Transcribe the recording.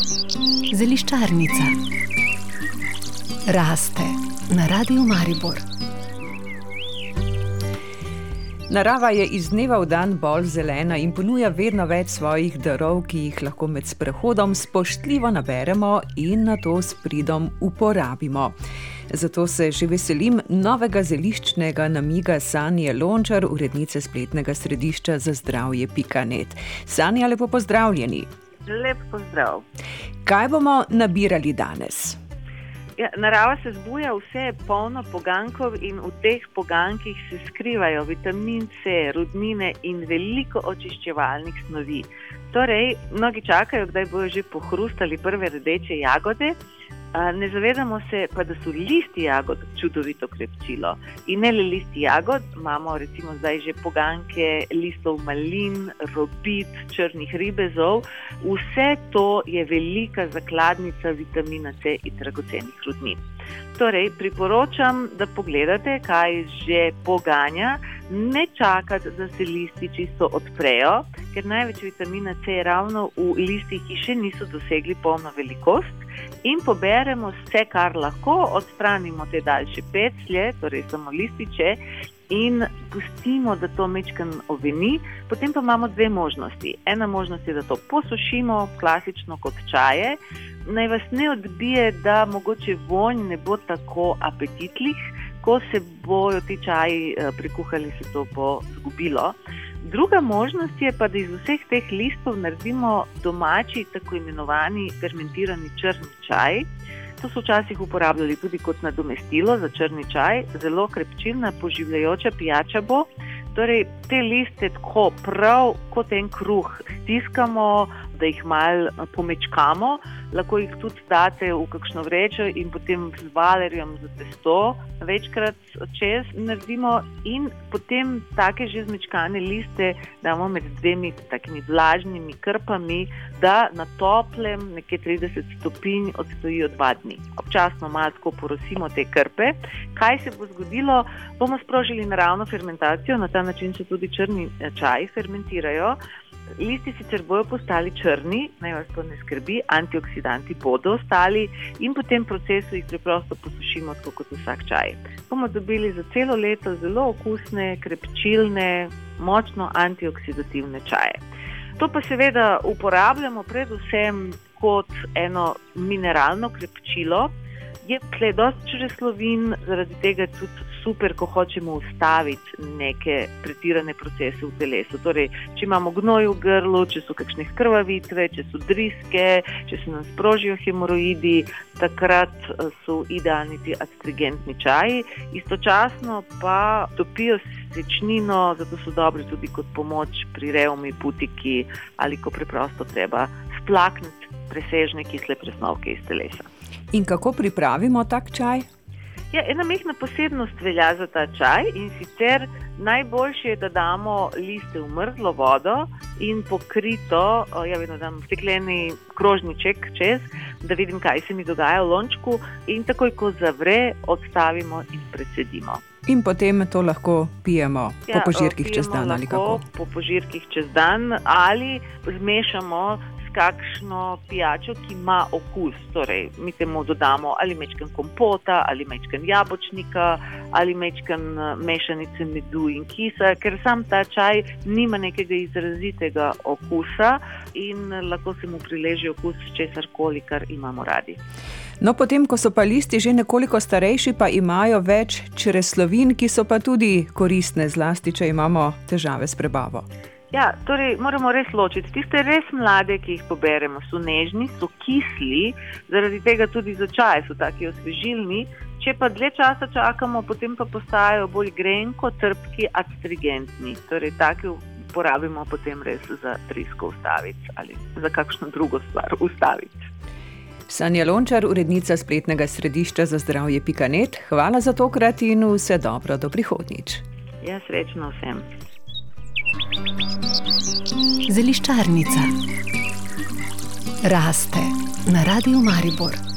Zeliščarnica raste na radiju Maribor. Narava je iz dneva v dan bolj zelena in ponuja vedno več svojih darov, ki jih lahko med sprehodom spoštljivo naberemo in na to s pridom uporabimo. Zato se že veselim novega zeliščnega namiga Sanje Lončar, urednice spletnega središča za zdravje Pikanet. Sanja, lepo pozdravljeni. Lep pozdrav. Kaj bomo nabirali danes? Ja, narava se zbuja, vse je polno pogankov in v teh pogankih se skrivajo vitamin C, rudnine in veliko očiščevalnih snovi. Torej, mnogi čakajo, kdaj bojo že pohrustali prve rdeče jagode. Ne zavedamo se pa, da so listi jagod čudovito krepčilo. In ne le listi jagod, imamo recimo zdaj že poganke listov malin, robit, črnih ribezov. Vse to je velika zakladnica vitamina C in dragocenih rudnin. Torej, priporočam, da pogledate, kaj že poganja, ne čakati, da se listi čisto odprejo, ker največ vitamina C je ravno v listih, ki še niso dosegli polno velikost in poberemo vse, kar lahko, odstranimo te daljše peclje, torej samo lističe. In pustimo, da to mečkam oveni, potem pa imamo dve možnosti. Ena možnost je, da to posušimo, klasično kot čaje. Naj vas ne odbije, da mogoče vonj ne bo tako apetitlih, ko se bojo ti čaji eh, prikuhali, se to bo zgubilo. Druga možnost je pa, da iz vseh teh listov naredimo domači, tako imenovani fermentirani črni čaj. To so včasih uporabljali tudi kot nadomestilo za črni čaj, zelo krepčilna, poživljajoča pijača bo. Torej, te liste tako prav kot en kruh stiskamo, da jih malo pomečkamo, lahko jih tudi date v kakšno vrečo in potem z valerjem za testo večkrat čez naredimo in potem take že zmečkane liste damo med dvemi takimi vlažnimi krpami, da na toplem nekje 30 stopinj odstojijo dva dni. Občasno malo porosimo te krpe. Kaj se bo zgodilo? Bomo sprožili naravno fermentacijo, na ta način se tudi črni eh, čaj fermentirajo. Listi sicer bojo postali črni, naj vas to ne skrbi, antioksidanti bodo ostali in po tem procesu jih preprosto posušimo, tako kot vsak čaj. Bomo dobili za celo leto zelo okusne, krepčilne, močno antioksidativne čaje. To pa seveda uporabljamo predvsem kot eno mineralno krepčilo. Je tle dosti čreslovin, zaradi tega tudi super, ko hočemo ustaviti neke pretirane procese v telesu. Torej, če imamo gnoj v grlu, če so kakšne krvavitve, če so driske, če se nam sprožijo hemoroidi, takrat eh, so idealni ti astringentni čaji. Istočasno pa topijo sečnino, zato so dobri tudi kot pomoč pri revmi, putiki ali ko preprosto treba splakniti presežne kisle presnovke iz telesa. In kako pripravimo tak čaj? Ja, ena mehna posebnost velja za ta čaj in sicer najboljše je, da damo liste v mrzlo vodo in pokrito, ja, vedno dam stekleni krožniček čez, da vidim, kaj se mi dogaja v lončku in takoj, ko zavre, odstavimo in predsedimo. In potem to lahko pijemo ja, po požirkih čez dan ali kako? Po požirkih čez dan ali zmešamo kakšno pijačo, ki ima okus. Torej, mi temu dodamo ali mečken kompota, ali mečken jabočnika, ali mečken eh, mešanice medu in kisa, ker sam ta čaj nima nekega izrazitega okusa in lahko se mu prileže okus česar koli, kar imamo radi. No, potem, ko so pa listi že nekoliko starejši, pa imajo več čreslovin, ki so pa tudi koristne, zlasti, če imamo težave s prebavo. Ja, torej moramo res ločiti. Tiste res mlade, ki jih poberemo, so nežni, so kisli, zaradi tega tudi za čaj so tako osvežilni. Če pa dlje časa čakamo, potem pa postajajo bolj grenko, trpki, astringentni. Torej, tako uporabimo potem res za trisko ustaviti ali za kakšno drugo stvar ustaviti. Sanja Lončar, urednica spletnega središča za zdravje Pikanet, hvala za tokrat in vse dobro do prihodnjič. Ja, srečno vsem. Zeliščarnica raste na radiju Maribor.